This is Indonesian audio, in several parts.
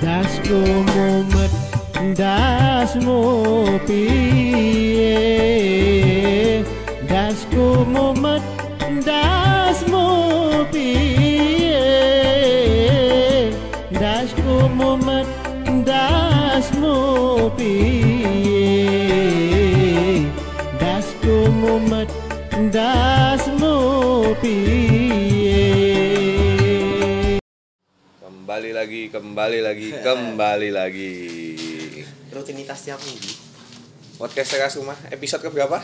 das komo mat das mo pie das komo mat das mo pie das komo mat das mo das komo mat das mo Kembali lagi, kembali lagi, kembali lagi. rutinitas tiap minggu Podcast Teras Rumah episode ke berapa?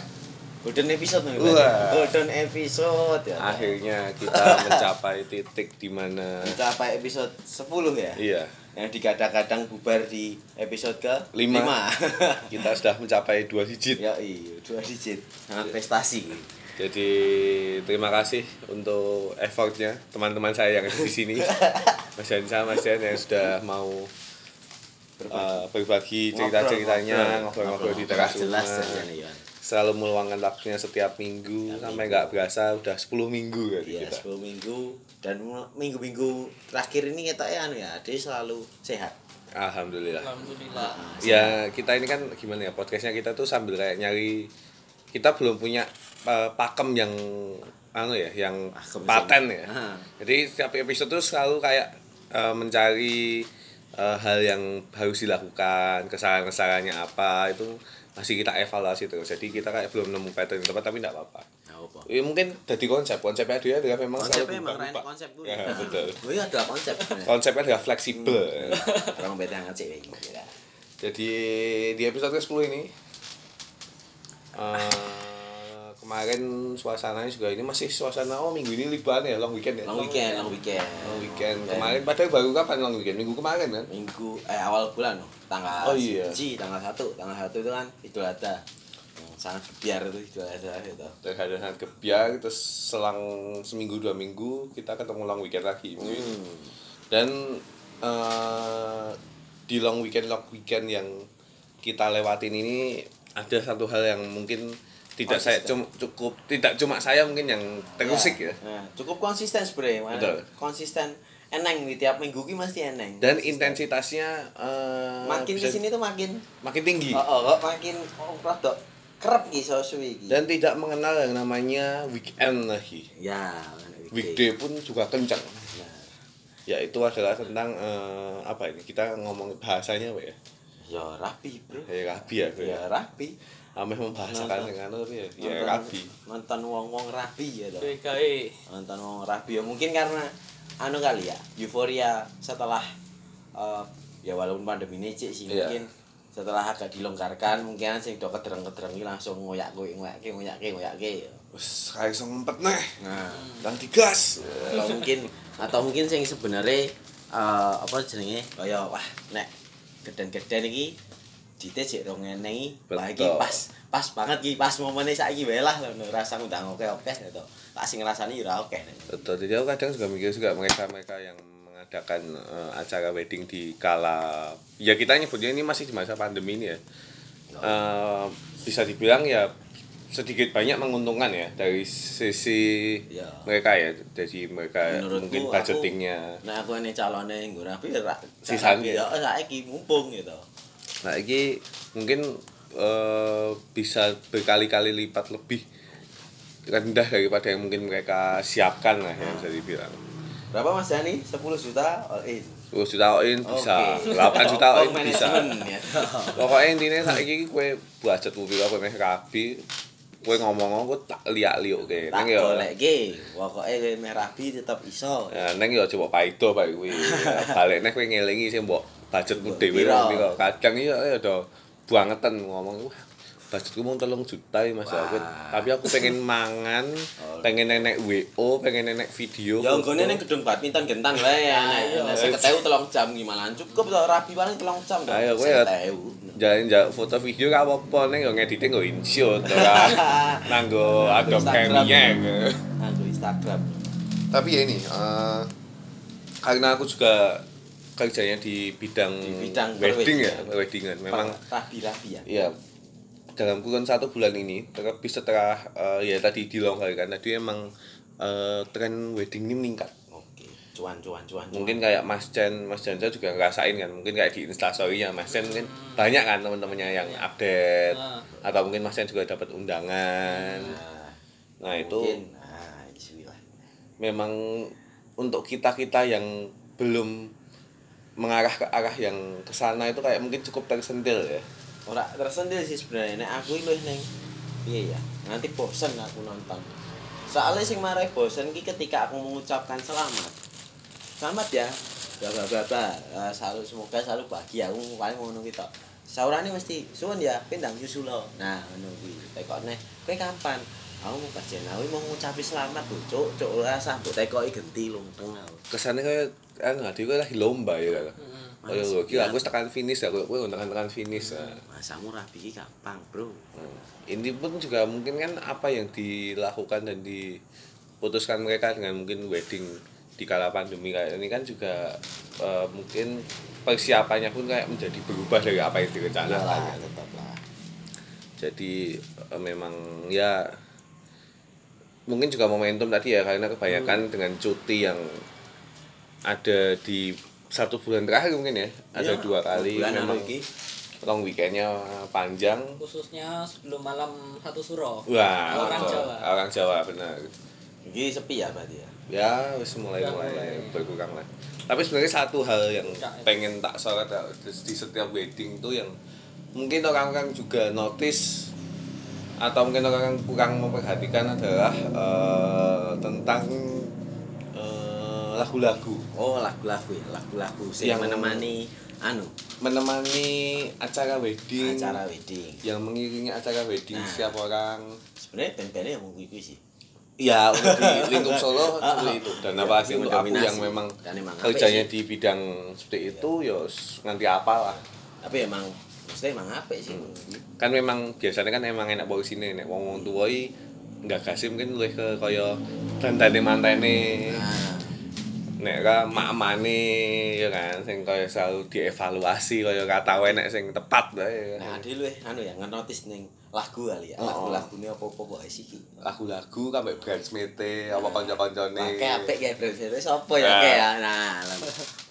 golden episode nih Wah. golden episode ya Akhirnya kita mencapai titik di mana mencapai episode 10 ya iya, yang digadang-gadang bubar di episode ke Lima. lima. kita sudah mencapai dua digit. ya iya dua digit sangat prestasi Jadi terima kasih untuk effortnya teman-teman saya yang ada di sini. Mas Hansa, Mas Jan yang sudah mau uh, berbagi cerita-ceritanya, ngobrol-ngobrol di teras rumah. ya Selalu meluangkan waktunya setiap minggu sampai nggak berasa udah 10 minggu ya Iya, kita. 10 minggu dan minggu-minggu terakhir ini kita ya anu ya, dia selalu sehat. Alhamdulillah. Alhamdulillah. ya kita ini kan gimana ya podcastnya kita tuh sambil kayak nyari kita belum punya uh, pakem yang anu ya yang Pakem paten sih. ya Ah. jadi setiap episode tuh selalu kayak uh, mencari uh, hal yang harus dilakukan kesalahan-kesalahannya apa itu masih kita evaluasi terus jadi kita kayak belum nemu pattern yang tepat tapi tidak apa-apa apa? ya, mungkin jadi konsep konsepnya dia adalah memang Konsepnya selalu emang berubah-ubah. keren konsep gue. ya, betul Oh iya adalah konsep. konsepnya adalah fleksibel Orang beda gitu ya. Jadi di episode ke-10 ini eh kemarin suasananya juga ini masih suasana oh minggu ini liburan ya long weekend ya. Long weekend, long weekend. Long weekend. Kemarin padahal baru kapan long weekend? Minggu kemarin kan? minggu eh awal bulan loh tanggal Oh, iya. siji, tanggal satu tanggal satu itu kan Idul Adha yang sangat biar itu Idul Adha itu Terhadap sangat kebiar terus selang seminggu dua minggu kita ketemu long weekend lagi. hmm. Dan eh di long weekend long weekend yang kita lewatin ini ada satu hal yang mungkin tidak saya cum- cukup tidak cuma saya mungkin yang terusik ya. Nah, cukup konsisten sebenarnya Betul. konsisten eneng di tiap minggu ki mesti eneng. Dan Konsisten. intensitasnya eh, makin bisa- ke sini tuh makin makin tinggi. Oh, oh, kok makin oh, rada kerep ki so suwi ki. Dan tidak mengenal yang namanya weekend lagi. Ya weekday. Pun juga kencang Benar. ya itu adalah tentang eh, apa ini? Kita ngomong bahasanya apa ya? Ya rapi bro ya rabi ya bro ya ya rapi Ameh membahasakan Nonton. dengan ya ya Nonton- rabi nonton wong-wong rapi ya toh PKI. nonton wong rapi ya. Mungkin karena anu kali ya euforia setelah eh, ya walaupun pandemi ini cik sih Iya. mungkin setelah agak dilonggarkan mungkin sing do kedereng-kedereng iki langsung ngoyak kowe ngoyake ngoyake ngoyake wes kayak iso ngempet neh. Nah. Dan digas. Atau mungkin atau mungkin sing sebenarnya eh, apa jenenge? Kaya wah nek geden-geden iki dite cek dong ngene iki wah iki Betul. pas pas banget iki pas momennya saiki wae lah lho rasa ngundang oke oke gitu tak sing ngrasani ya ora oke betul jadi aku kadang juga mikir juga mereka mereka yang mengadakan eh, acara wedding di kala ya kita nyebutnya ini masih di masa pandemi ini ya Eh, bisa dibilang ya sedikit banyak menguntungkan ya dari sisi Ya. mereka ya jadi mereka Menurutku, mungkin aku- budgetingnya Nah aku ini calonnya nggo rapi ya ra. Sisanya. ya saiki mumpung gitu. Nah ini mungkin eh, bisa berkali-kali lipat lebih rendah daripada yang mungkin mereka siapkan lah yang bisa dibilang Berapa Mas Dani? 10 juta all in. 10 juta all-in bisa Oke. 8 juta all-in Oh, bisa ya. pokoknya intinya saiki kue budget mobil apa meh rapi kue ngomong aku tak liak liuk ke Tak neng yo goleke. Pokoke kowe meh rapi tetep iso. ya neng yo coba paido bae kuwi balik neh kue ngelingi sih mbok budgetmu dhewe piro kadang iya ya do bangetan ngomong budgetku mau tolong juta ya mas aku tapi aku pengen mangan pengen nenek wo pengen nenek video Ya nggone ning gedung badminton gentang wae ya. Nek nek 50.000 telung jam gimana cukup to rapi paling telung jam. Ayo, kowe ya- 50.000. jalan jalan foto video gak apa-apa neng yo ngeditnya nggo InShot ora nanggo Adobe Instagram. Premiere Nganggo Instagram. tapi ya ini eh, karena aku juga kerjanya di bidang, Di bidang wedding ya perweddingan. weddingan memang rapi-rapi ya. ya dalam kurun satu bulan ini terlebih setelah eh, ya tadi dilonggarkan tadi emang eh, tren wedding ini meningkat Oke. cuan cuan cuan mungkin kayak Mas Chen Mas Janja juga ngerasain kan mungkin kayak di instastorynya Mas Chen mungkin banyak kan teman-temannya yang update Ah. atau mungkin Mas Chen juga dapat undangan nah, nah itu mungkin nah memang untuk kita kita yang belum mengarah ke arah yang ke sana itu kayak mungkin cukup tersentil ya. Ora tersentil sih sebenarnya. Nek aku lu neng iya ya nanti bosen aku nonton. Soalnya sing marai bosen ki ketika aku mengucapkan selamat. Selamat ya. Bla bla bla bla. Eh, selalu semoga selalu bahagia. Aku paling ngono ki tok. Saurane mesti suwun ya pindang nyusul lo. Nah ngono kuwi tekok nek kowe kapan? Aku mau kajian aku mau ngucapi selamat lho cuk cuk ora sah mbok tekoki genti lonteng aku. Kesannya kayak kan nggak dia lagi lomba ya kan oh ya gue kira aku tekan finish ya gue gue tekan tekan finish ya. masamu rapi ki gampang bro Hmm. ini pun juga mungkin kan apa yang dilakukan dan diputuskan mereka dengan mungkin wedding di kala pandemi kayak ini kan juga eh, mungkin persiapannya pun kayak menjadi berubah dari apa yang direncanakan iyalah kan. tetap lah jadi eh, memang ya mungkin juga momentum tadi ya karena kebanyakan dengan cuti yang ada di satu bulan terakhir mungkin ya ada Iya, dua kali bulan memang iki. long weekendnya panjang khususnya sebelum malam satu suro wah orang betul. Jawa orang Jawa benar Iki sepi ya berarti ya. ya wis mulai Udah mulai mulai. berkurang lah tapi sebenarnya satu hal yang ya. pengen tak sorot ya, di setiap wedding tuh yang mungkin orang-orang juga notice atau mungkin orang kurang memperhatikan adalah eh, tentang eh, lagu-lagu. Oh, lagu-lagu ya, lagu-lagu Yang- menemani anu? Menemani acara wedding. Acara wedding. yang mengiringi acara wedding Nah. setiap orang? Sebenarnya band-bandnya yang kuwi sih. ya untuk di lingkup Solo seperti itu. Dan Ya, apalagi yang untuk aku yang memang kerjanya di bidang seperti itu ya nganti apa lah. Tapi emang maksudnya emang apik sih. kan memang biasanya kan emang enak bawa sini. Nek wong wong tua i nggak kasih mungkin lebih ke kaya dandane mantene Nah, nek ka mak-mane ya kan sing kaya selalu dievaluasi kaya kata nek sing tepat wae nah ade lu anu ya ngenotis ning lagu kali ya. Oh. Lagu-lagu ini apa-apa kok sih iki. lagu-lagu kabeh bridesmaid apa kanca-kancane Pakai apik ya bro. Sopo ya Nah. kayak ya. Nah, lah.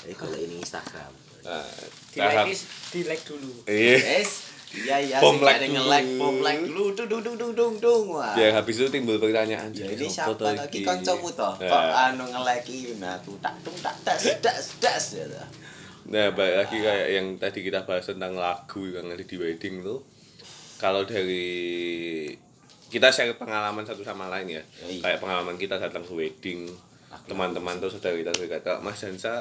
Jadi kalau ini Instagram. nah di like di like dulu iya Yes. Iya iya. Like ada bom like dulu, dung dung dung dung dung dung. Wah. biar habis itu timbul pertanyaan Ya jadi ini siapa lagi iki? kancamu toh? Kok anu nge-like nah tuh tak tung tak das das das ya. Nah, balik lagi kayak yang tadi kita bahas tentang lagu yang ada di wedding tuh. Kalau dari kita share pengalaman satu sama lain ya. Yoi. Kayak pengalaman kita datang ke wedding, teman-teman tuh saudara kita saudara kita. Mas Dansa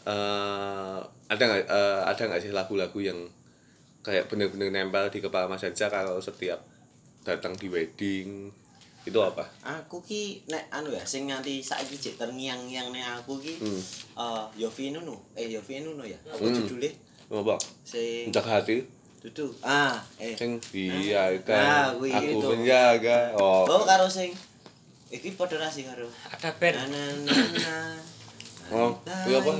eh ada nggak eh, ada nggak sih lagu-lagu yang kayak bener-bener nempel di kepala Mas Dansa kalau setiap datang di wedding itu apa? Aku ki nek anu ya sing nganti saiki jek terngiang-ngiang nek aku ki Hmm. eh Yofi Nuno, eh Yofi Nuno ya. Apa Hmm. judulnya? Apa? Sing Menjaga hati, Dudu. Ah, eh. sing Nah, biarkan kuwi aku itu. menjaga. Oh. Oh, karo sing iki padha rasi karo. ada band Na na na na. Oh, kuwi apa?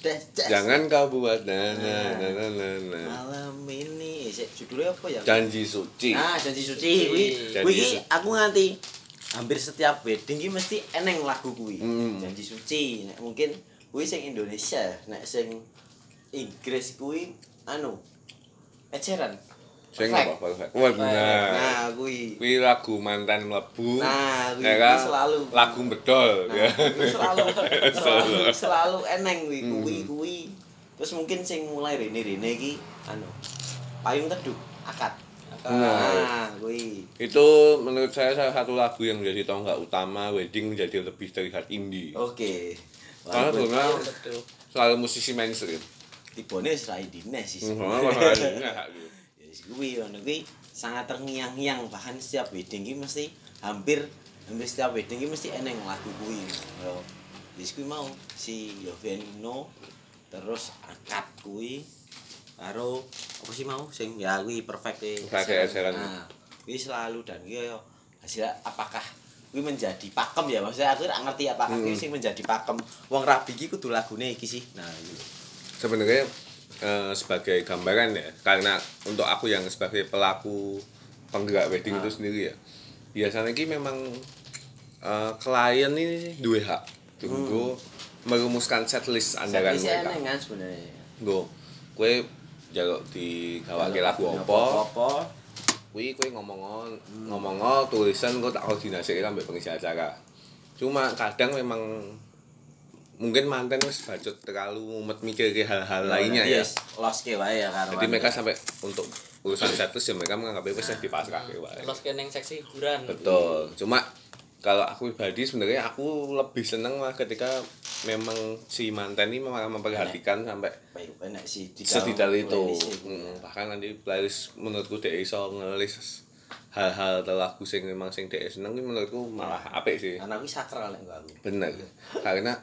Das das. Jangan kau buat na na na na na na. malam ini judulnya apa ya? Janji suci. Ah, janji suci suci. aku nganti hampir setiap wedding ki mesti eneng lagu kuwi. Hmm. Janji suci. Nek mungkin kuwi sing Indonesia, nek sing Inggris kuwi anu Ed Sheeran. Sing apa? Perfect. Wah. Nah, kuwi. Kuwi lagu mantan mlebu. Nah, kuwi ya kan? selalu. lagu bedol Nah, ya. selalu selalu selalu eneng kuwi Hmm. kuwi kuwi. Terus mungkin sing mulai rene-rene iki anu payung teduh akad. Nah. Nah, kuwi. Itu menurut saya salah satu lagu yang menjadi tonggak utama wedding menjadi lebih terlihat indie. Oke. Karena Wah, sebenarnya betul selalu musisi mainstream. tibone wis ra indine sih. Ya kuwi ngono kuwi sangat terngiang-ngiang bahkan setiap wedding ki mesti hampir hampir setiap wedding ki mesti eneng lagu kuwi. Yo. Wis kuwi mau si Yoviano terus akad kuwi karo apa sih mau sing ya kuwi perfect e. Sheeran. Nah, kuwi selalu dan kuwi yo hasil apakah kuwi menjadi pakem ya maksudnya aku ora ngerti apakah kuwi Hmm. sing menjadi pakem wong rabi ki kudu lagune iki sih nah iki Sebenarnya eh, sebagai gambaran ya, karena untuk aku yang sebagai pelaku penggerak wedding Ah. itu sendiri ya. Biasanya ki memang eh, klien ini duwe hak. Tunggu merumuskan setlist andalan Setlist-nya mereka. kan sebenarnya. Nggo, kowe jaluk digawake lagu Lagunya apa? apa? Kuwi kowe ngomong ngomong tulisan kok tak koordinasi ambek pengisi acara. Cuma kadang memang mungkin manten wis bacot terlalu mumet mikir ke hal-hal lainnya ya. Los ke wae ya karo jadi mereka sampai untuk urusan setlist ya mereka menganggap wis dipasrahke wae. Terus keneng seksi hiburan. betul. Cuma kalau aku pribadi sebenarnya aku lebih seneng lah ketika memang si manten ini memang memperhatikan sampai baik enak sih sedetail itu. itu. Hmm, bahkan nanti playlist menurutku dia iso ngelis hal-hal lagu sing memang sing dia seneng ini menurutku malah apik sih. Karena aku sakral lek aku. Bener. Karena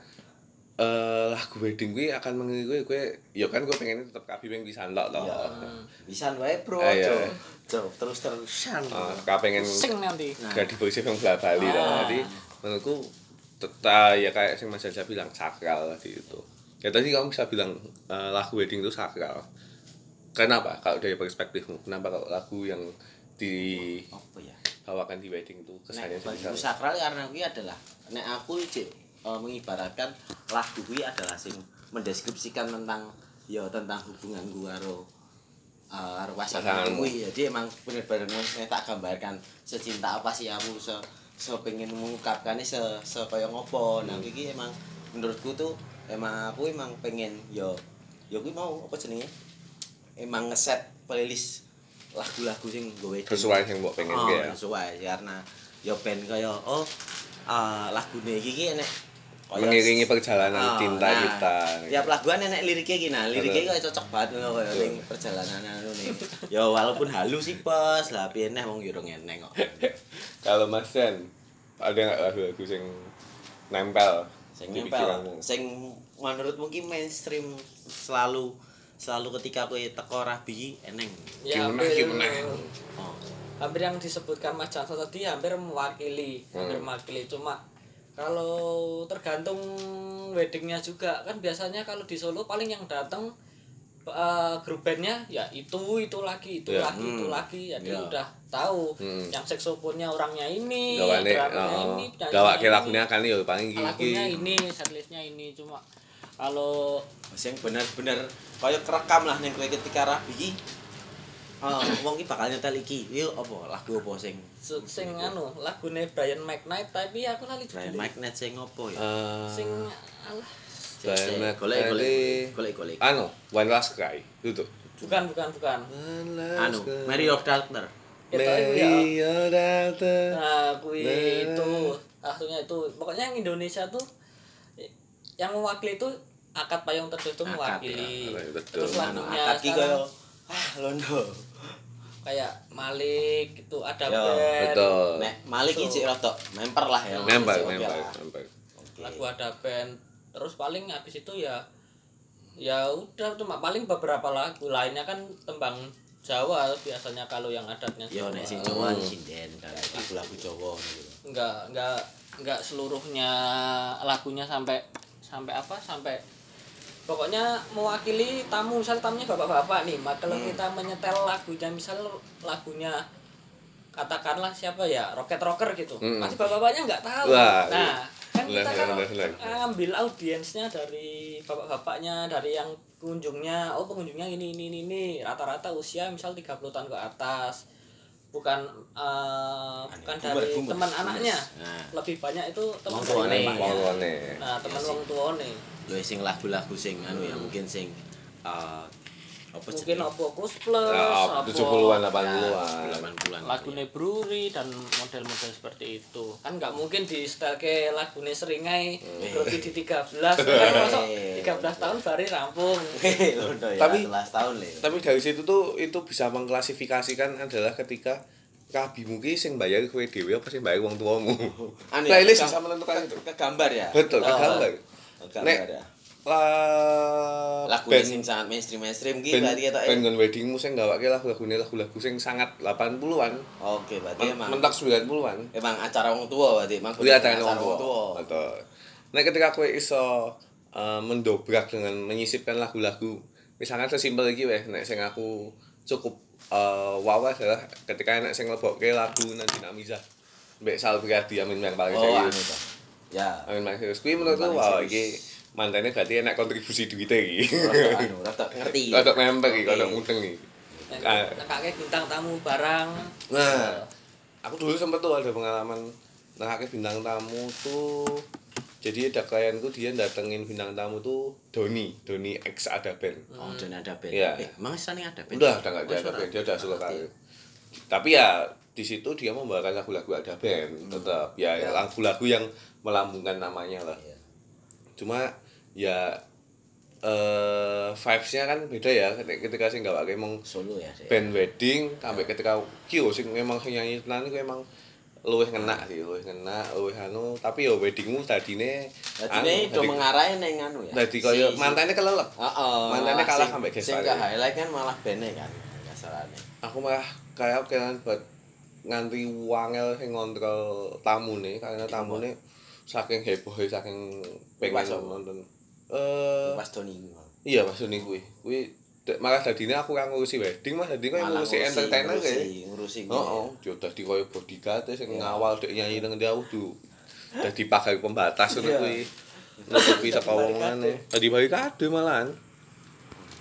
eh lagu wedding gue akan mengiringi gue gue ya kan gue pengen tetap kabi pengen bisa ndak toh Iya. bisa wae bro Ah, iya. Terus terusan Ah, kau pengen Sing nanti. Nah. gak dibersih yang bola Bali. Ah. jadi menurutku tetap ya kayak sing Mas Jaja bilang sakral tadi itu ya tadi kamu bisa bilang eh, lagu wedding itu sakral kenapa kalau dari perspektifmu kenapa kalau lagu yang dibawakan apa ya di wedding itu kesannya nek sakral karena kuwi adalah nek aku cek eh, mengibaratkan lagu kuwi adalah sing mendeskripsikan tentang ya tentang hubungan gua karo eh, karo pasangan kuwi. Jadi emang bener-bener nek tak gambarkan secinta apa sih kamu se se pengen mengungkapkannya se se kaya ngopo. Nah iki emang menurutku tuh emang aku emang pengen yo yo kuwi mau apa jenenge? Emang ngeset playlist lagu-lagu sing gue sesuai yang mbok pengen oh, ya. sesuai karena yo band kaya oh uh, lagune iki ki enek kaya- mengiringi perjalanan Oh, cinta nah, kita Tiap lagu kan enek liriknya iki nah, liriknya kaya cocok banget ngono kaya Betul. ning perjalanan anu nih. Ya walaupun halus sih pas, lah piye neh wong yo ngeneng kok. kalau Mas Sen ada nggak lagu-lagu yang nempel Sing nempel, sing menurut mungkin mainstream selalu selalu ketika kowe teko rabi eneng. Ya, Gimana, hampir, gimana? Oh. hampir yang disebutkan Mas Janso tadi hampir mewakili, hampir Hmm. mewakili. Cuma kalau tergantung weddingnya juga kan biasanya kalau di Solo paling yang datang eh, grup bandnya ya itu itu lagi itu Ya, lagi itu hmm. lagi jadi Ya. udah tahu Hmm. yang seksofonnya orangnya ini gawane oh, ini ini, lagunya kan yo paling iki lagunya ini setlistnya ini cuma kalau sing bener-bener kaya kerekam lah ning kowe ketika rabi iki. Oh, wong iki bakal nyetel iki. Yo apa lagu apa sing sing anu lagune Brian McKnight tapi aku lali Brian judulnya Magnet sing opo ya? Eh, sing alah Brian McKnight golek golek anu One Last Cry itu tuh bukan bukan bukan Anu, Mary of Doctor. Kita itu ya Mary your daughter. nah kui Nah. itu aslinya itu pokoknya yang Indonesia tuh yang mewakili itu akad payung teduh itu Akad, mewakili ya. Terus Anu, lagunya akad ki sekarang kaya ah londo. Kayak Malik itu ada Ya, band betul Nek Malik iki cek rada memper lah ya. lah. nempel Oke. lagu ada band terus paling habis itu ya ya udah cuma paling beberapa lagu lainnya kan tembang Jawa biasanya kalau yang adatnya Yo Jawa. nek sing Jawa sinden kan lagu-lagu Jawa gitu. nggak nggak nggak seluruhnya lagunya sampai sampai apa sampai pokoknya mewakili tamu misal tamunya bapak-bapak nih maka kalau Hmm. kita menyetel lagunya misal lagunya katakanlah siapa ya rocket rocker gitu. Hmm. pasti bapak-bapaknya nggak tahu. Wah, nah kan Lah, kita lah, kalau lah, lah. ngambil audiensnya dari bapak-bapaknya dari yang pengunjungnya oh pengunjungnya ini ini ini, ini rata-rata usia misal 30 tahun ke atas. Bukan eh, bukan dari teman anaknya. Nah. lebih banyak itu teman dari nah teman Iya wong tuane Lho sing lagu-lagu sing anu ya mungkin sing eh apa mungkin opo Kus plus Ya, opo 70-an, Ya, 80-an. 80-an. lagune Brewery dan model-model seperti itu kan nggak mungkin di style ke lagune seringai Hmm. berarti di 13 kan masuk 13 tahun baru rampung ya, Tapi- 11 tahun tapi dari situ tuh itu bisa mengklasifikasikan adalah ketika kabimu ki sing bayar kowe dhewe apa sing bayar wong tuamu. Anu ya, bisa menentukan itu. Ke gambar ya. Betul, ke Oh, gambar. Nek ya. lah Lagu band sing sangat mainstream mainstream band berarti ketok band gon weddingmu sing gawake lagu-lagune lagu-lagu sing sangat 80-an. Oke, berarti emang Mentok 90-an. emang acara wong tua berarti emang bener acara wong tua. Betul. Nah, ketika kowe iso eh, mendobrak dengan menyisipkan lagu-lagu misalkan sesimpel iki weh nek sing aku cukup eh wow adalah ketika nek sing lebokke lagu Nadine Amiza Mbak Sal Priadi Amin yang paling Oh, serius. Ya. Amin paling serius. Kuwi Paling wah iki mantannya berarti enak kontribusi duitnya iki. Rada anu, rada ngerti. Kodok member iki, Oke. mudeng iki. Ah. nekake bintang tamu barang Nah, aku dulu sempet tuh ada pengalaman nakake bintang tamu tuh jadi ada klienku dia datengin bintang tamu tuh Doni, Doni ex ada band. Oh, dan ada band. Iya. Eh, emang sana ada band? Udah, udah nggak Oh, ada suara. band, dia udah karir. Tapi ya di situ dia membawakan lagu-lagu ada band, tetap ya Ya. lagu-lagu yang melambungkan namanya lah. Iya. Cuma ya eh vibes-nya kan beda ya ketika sih nggak pakai emang Solo ya. Band wedding sampai ketika kyo sing memang sing nyanyi tenan iku emang luwih ngena sih, luwih ngena, luwih anu, tapi ya weddingmu tadine Jadi ini udah mengarai neng anu ya. Koyo Si- mantannya kelelep. Heeh. Mantannya kalah sampai guest Sing highlight kan malah bandnya kan. Aku malah kayak kelan buat nganti wangel sing ngontrol tamu nih karena tamu nih saking heboh saking pengen Pas nonton. Eh Pas Doni. iya Mas Doni kuwi. Kuwi malah dadine aku kang ngurusi wedding Mas dadi koyo Malah ngurusi entertainer kayak. ngurusi oh, yo dadi koyo bodyguard sing Iya. ngawal dek nyanyi nang jauh tuh. Dadi pagar pembatas ngono kuwi. Nutupi saka wongane. Dadi barikade malahan.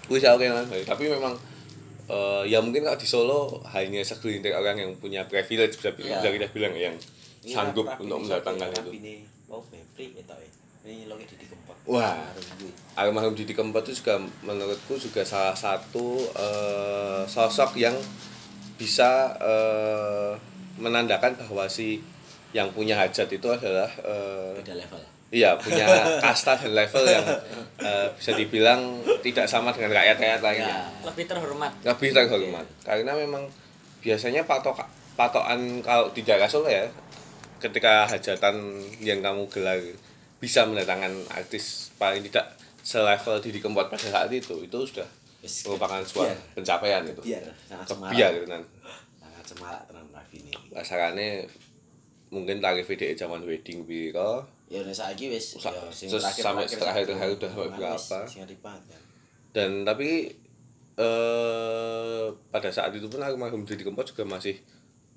Kuwi saya oke nang tapi memang eh, ya mungkin kalau di Solo hanya segelintir orang yang punya privilege bisa, bisa kita bilang yang Ini sanggup rapi- untuk mendatangkan itu. Ya ya. Wah. Almarhum Didi Kempot itu juga menurutku juga salah satu eh, sosok yang bisa eh, menandakan bahwa si yang punya hajat itu adalah eh, Beda level. Iya punya kasta dan level yang eh, bisa dibilang tidak sama dengan rakyat-rakyat lainnya. Ya. lebih terhormat Lebih terhormat karena memang biasanya patok patokan kalau di daerah Solo ya ketika hajatan yang kamu gelar bisa mendatangkan artis paling tidak selevel Didi Kempot pada saat itu itu sudah merupakan suatu kebiar. pencapaian itu Biar sangat kebiar gitu kan Sangat semarak tenan Rafi ini. asalnya mungkin tarif VDE zaman wedding biro Ya udah saiki wis Sa- ya sing terus sampai terakhir-terakhir terakhir-terakhir udah sampai berapa? Kan. dan tapi eh pada saat itu pun almarhum Didi Kempot juga masih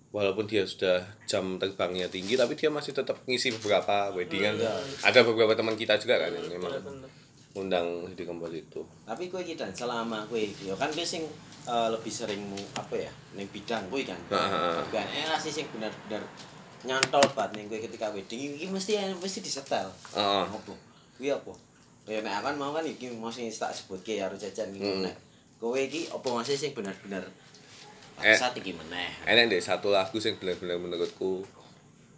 walaupun dia sudah jam terbangnya tinggi tapi dia masih tetap ngisi beberapa weddingan Iya. ada beberapa teman kita juga kan yang memang Bener-bener. undang Didi Kempot itu Tapi kowe iki dan selama kowe ya kan kowe sing eh, lebih sering apa ya ning bidang kowe kan. Heeh. Kan eh sih sing benar-benar nyantol banget ning kowe ketika wedding iki mesti mesti disetel. Heeh. Apa? Kuwi apa? Ya nek akan mau kan iki sing tak sebutke ya harus jajan iki Hmm. nek kowe iki apa masih sing benar-benar Eh. saat iki meneh. enak deh satu lagu yang benar-benar menurutku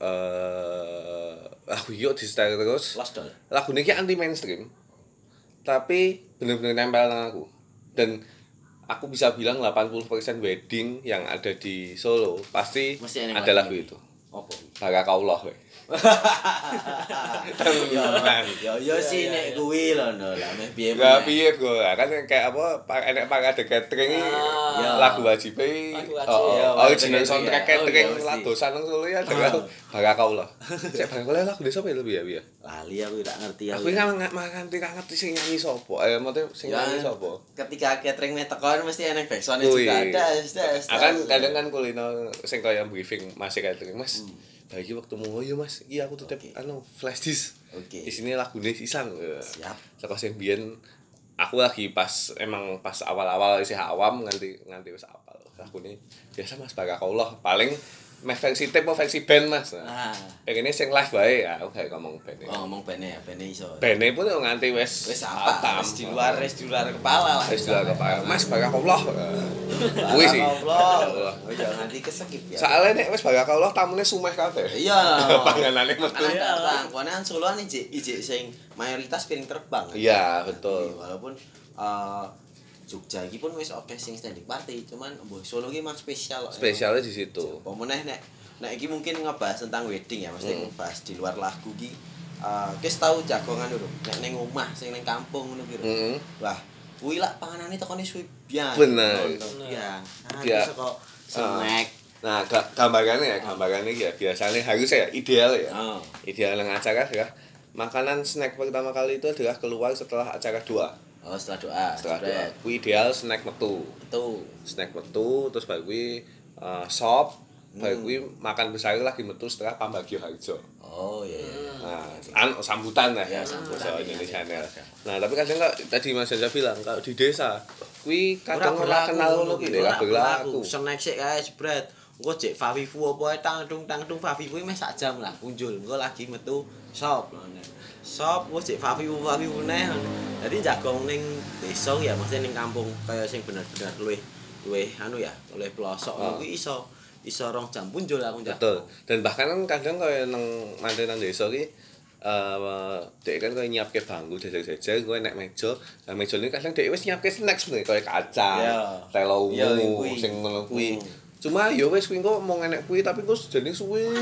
eh lagu yuk di setel terus Lost doll. lagu ini anti mainstream tapi bener-bener nempel nang aku dan aku bisa bilang 80% wedding yang ada di Solo pasti Mesti ada lagu lagu ini. itu Apa? Barakallah we. Ya, yo yo, yo sih nek kuwi lho no lah piye Lah piye go kan kayak apa enek pak ada catering lagu wajib e oh jeneng soundtrack catering lah dosan nang ya dengan bakal kau lah cek bareng kowe lagu desa piye lebih ya piye lali aku gak ngerti aku kan gak makan tidak ngerti sing nyanyi sapa eh mate sing nyanyi sapa ketika catering me teko mesti enek backsound juga ada kan kadang kan kulino sing koyo briefing masih catering mas Bagi waktu mau yo Mas. Iya aku titip Oke. anu flash disk. Oke. Di sini lagune sisan. Siap. Saka sing biyen aku lagi pas emang pas awal-awal isih awam nganti nganti wis apal. Lagune biasa Mas Barakallah paling meh versi tape apa versi band Mas. Nah, Ah. pengennya sing live wae ya aku gak ngomong band. Oh, ngomong bene ya, bene iso. Band pun nganti wis Wis apa? Wis di luar, wis di luar kepala lah. Wis di luar kepala. Mas Barakallah. Kuwi sih. Allah. Oh, jangan nanti kesekip ya. Soalnya nek wis Barakallah tamune sumeh kabeh. Iya. Panganane metu. Kono kan Solo kan ijik ijik sing mayoritas piring terbang. Iya, betul. Iya, Walaupun eh, Jogja iki pun wis oke sing standing party, cuman mbok Solo iki mah spesial. kok. Spesialnya di situ. Apa meneh nek nek iki mungkin ngebahas tentang wedding ya, mesti Hmm. ngebahas di luar lagu iki. Eh, wis tau jagongan lho, nek ning omah sing ning kampung ngono lho. Heeh. Wah, kuwi lak panganane tekone suwi biang. Bener. Ya. Nah, Ya. bisa kok snack. Nah, ga- gambarannya ya, gambarannya ya biasanya harus ya ideal ya. Oh. Ideal yang acara adalah makanan snack pertama kali itu adalah keluar setelah acara dua. Oh, setelah doa. Setelah dua. spread. Kui ideal snack metu. Itu. Snack metu terus baru kui eh, sop Bar kuwi makan besar lagi metu setelah Pambagio Harjo. Oh iya. iya. Nah, an, sambutan lah Ya, sambutan, iya, Indonesia iya. Nah, tapi kadang kok tadi Mas Jaja bilang kalau di desa kuwi kadang ora kenal ngono lho, ora berlaku. Snack sik kae jebret. Engko cek Favivu apa tangtung tangtung Favivu meh sak jam lah kunjul. Engko lagi metu shop. Shop engko cek Favivu Favivu neh. Jadi jagong ning desa ya maksudnya ning kampung kaya sing bener-bener luwih luwih anu ya, luwih pelosok Ah. kuwi iso iso rong jam punjul aku jagong. Betul. Dan bahkan kan kadang kaya nang mantenan desa ki eh dek kan kaya nyiapke bangku jajar-jajar kowe nek meja, nah meja ini kadang dek wis nyiapke snack sebenarnya kaya kacang, Iya. telo ungu, kuwi. sing ngono kuwi. Cuma ya wis kuwi engko mau enek kuwi tapi kok jane suwe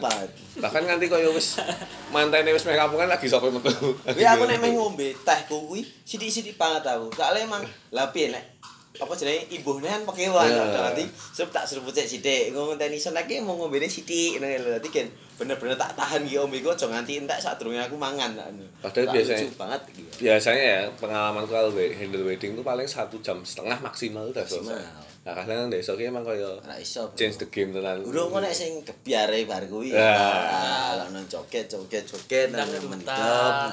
banget. Bahkan nganti kaya wis mantene wis meh kampungan lagi sapa metu. Ya aku nek meh ngombe teh kuwi sithik-sithik banget aku. Soale emang lah piye nek apa jenenge ibuhne kan pekewan Iya. nanti serep tak seruput sik sithik. Engko ngenteni snack ki mau ngombene sithik ngono lho. Dadi kan bener-bener tak tahan ki ombe ku aja nganti entek sadurunge aku mangan. anu. Padahal biasanya- banget iki. biasanya ya pengalaman kalau handle wedding tuh paling satu jam setengah maksimal udah selesai. Nah kadang desa ki emang kaya Ora iso. bro. change the game tenan. Urung kok nek sing kebiare bar kuwi. Ya. Ah, lah nang joget joget joget nang kuwi. wah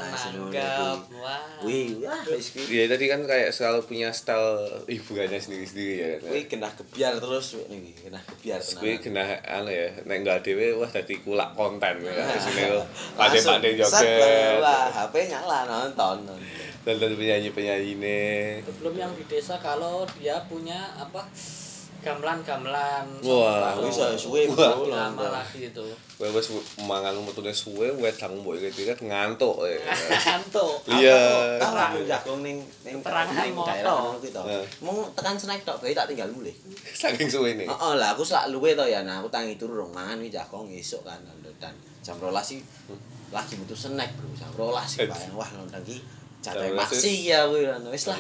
Wih, wah wis kuwi. Ya tadi kan kayak selalu punya style hiburannya sendiri-sendiri ya. Kuwi genah kebiar terus niki, genah kebiar tenan. Kuwi kena anu ya, nek enggak dhewe wah dadi kulak konten ya. Di sini kok pade-pade lah, joget. Wah, HP nyala nonton. Dan dan penyanyi-penyanyi ini. belum yang di desa kalau dia punya apa gamelan-gamelan Wah, Atau bisa suwe, bro, lama lagi itu Kowe wis mangan metune suwe wedang mbok iki kan ngantuk ya. kantuk Iya. Aku jagong ning ning Perangan ning daerah ngono to. Mung tekan snack tok bae tak tinggal mulih. Saking suwe nih. Heeh lah aku sak luwe to ya. Nah aku tangi turu rong mangan iki jagong esuk kan dan jam 12 sih lagi butuh snack bro. Jam 12 sih bayang wah nonton iki jatah 12 maksi ya wis lah.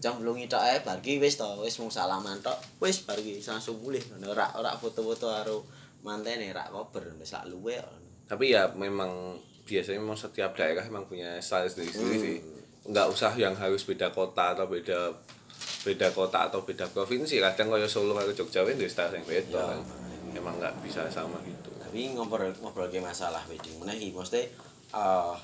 Jam belum tok ae bar ki wis to wis mung salaman tok. Wis bar ki langsung mulih. Ora ora foto-foto karo mantene rak kober wis sak luwe tapi ya memang biasanya memang setiap daerah memang punya style sendiri-sendiri Hmm. sih nggak usah yang harus beda kota atau beda beda kota atau beda provinsi kadang kayak Solo karo Jogja itu style yang beda Ya, kan emang nggak bisa sama gitu tapi ngobrol ngobrol ke masalah wedding mana mesti eh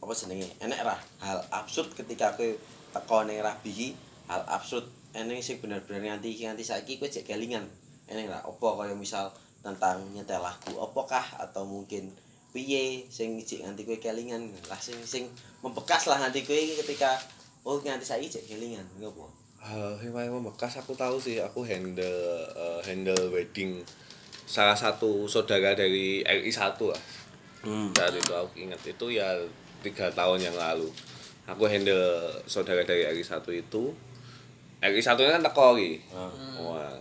apa jenenge enek ra hal absurd ketika kowe teko ning rabi iki hal absurd. Enek sing bener-bener nganti iki nganti saiki kowe cek kelingan enek ra apa kaya misal tentang nyetel lagu apakah atau mungkin piye sing cek nganti kowe kelingan lah sing sing membekas lah nganti kowe ketika oh nganti saiki cek kelingan ngopo hal yang paling membekas aku tahu sih aku handle eh, handle wedding salah satu saudara dari RI 1 lah. Hmm. saat itu aku ingat itu ya tiga tahun yang lalu aku handle saudara dari RI 1 itu. RI 1 nya kan teko iki. Ah. wah.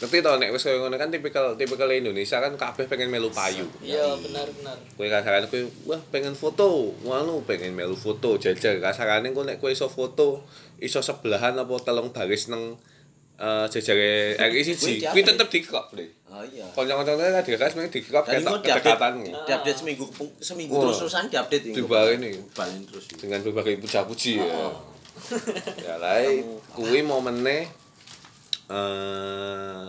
Ngerti tau nek wis koyo ngono kan tipikal tipikal Indonesia kan kabeh pengen melu payu. Iya benar benar kowe kasarane kowe wah pengen foto. Ngono pengen melu foto jajar kasarane kowe nek kowe iso foto iso sebelahan apa telung baris nang eh jajare RI siji. Kuwi kuwi diupdate. tetep dikrop deh oh iya mesti dikrop Dan ketok engko diupdate, kedekatan diupdate seminggu seminggu Wah. terus-terusan diupdate ini. Dibaleni. Dibaleni terus. iki. dengan berbagai puja-puji ya. Oh. ya lai kuwi momennya eh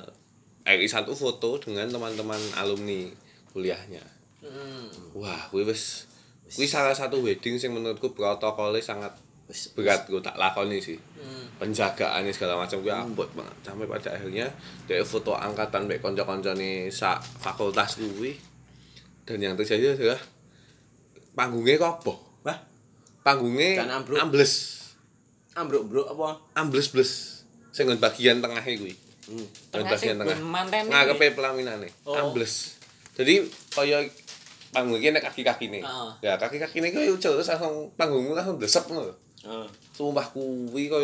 RI 1 foto dengan teman-teman alumni kuliahnya. Hmm. Wah, kuwi wis kuwi salah satu wedding sing menurutku protokolnya sangat Wis berat gue tak lakoni sih. Hmm. Penjagaannya segala macam gue abot banget sampai pada akhirnya dari foto angkatan baik konco-koncone sak fakultas kuwi dan yang terjadi adalah panggungnya kopo Wah, panggungnya ambruk. ambles ambruk-ambruk apa? ambles bles sing nggon bagian tengah kuwi Hmm. Tengah bagian sing tengah mantene ngarepe pelaminane Oh. ambles jadi kaya panggung iki nek kaki-kakine Heeh. ya kaki-kakine kuwi terus langsung panggungmu langsung desep ngono Sumpah kuwi kan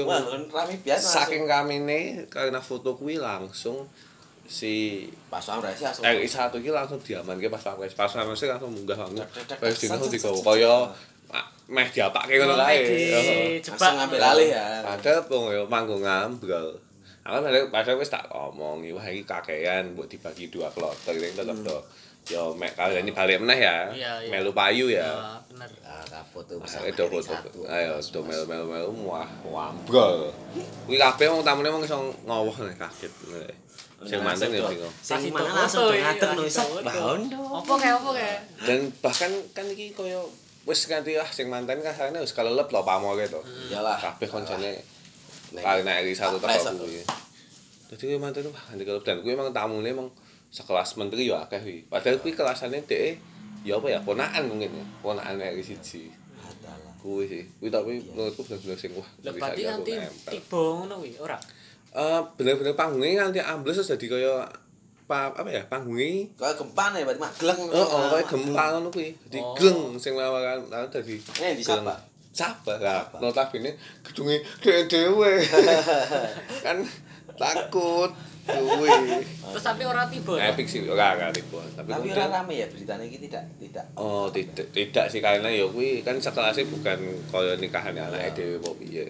rame biasa. saking kamine karena foto kuwi langsung si pas pamres ya. RI satu iki langsung diamanke pas pamres pas pamres langsung munggah banget wis dino set. ah, meh diapake ngono kae di- Langsung ngambil alih ya. Padahal wong ya manggung ngambrol. Aku padahal padahal wis tak omong, wah iki kakean mbok dibagi dua kloter ini tetep to. Yo mek kalian balik meneh ya. Iya, iya. Melu payu ya. ya benar Ah, kapot tuh foto. Ayo do melu melu melu wah wambrol. Kuwi kabeh wong tamune wong iso ngowoh nek kaget. sing manten ya bingung Sing mana foto, langsung iya, ngatur nulis foto. bahondo. Apa kayak apa kayak? dan bahkan kan iki koyo wis nganti ah sing manten kasarane wis kelelep lho pamore to Iyalah. kabeh koncone karena eri satu teko aku. kuwi dadi kuwi manten wah nganti kelelep dan kuwi emang tamune emang sekelas menteri ya akeh kuwi padahal kuwi kelasane dhek ya apa ya ponakan mungkin ya ponakan eri siji kuwi sih kuwi tapi menurutku bener-bener sing wah Lah berarti nanti tiba ngono kuwi ora. Eh, bener-bener panggungnya nganti ambles terus dadi kaya pa, apa ya panggungnya Kayak gempa nih berarti mah gleng. Oh, oh, kayak gempa ngono kuwi. Dadi Oh. gleng sing lawakan lawan dadi. Eh, di. Sabah? Sabah lah. Notabene gedunge dhewe-dhewe. kan takut kuwi. Terus tapi ora tiba. Epic sih ora ora tiba. Tapi, Tapi ora rame ya beritanya ini tidak tidak. Oh, tidak tidak sih karena ya kuwi kan sekelasnya bukan kaya nikahan anake dhewe apa piye.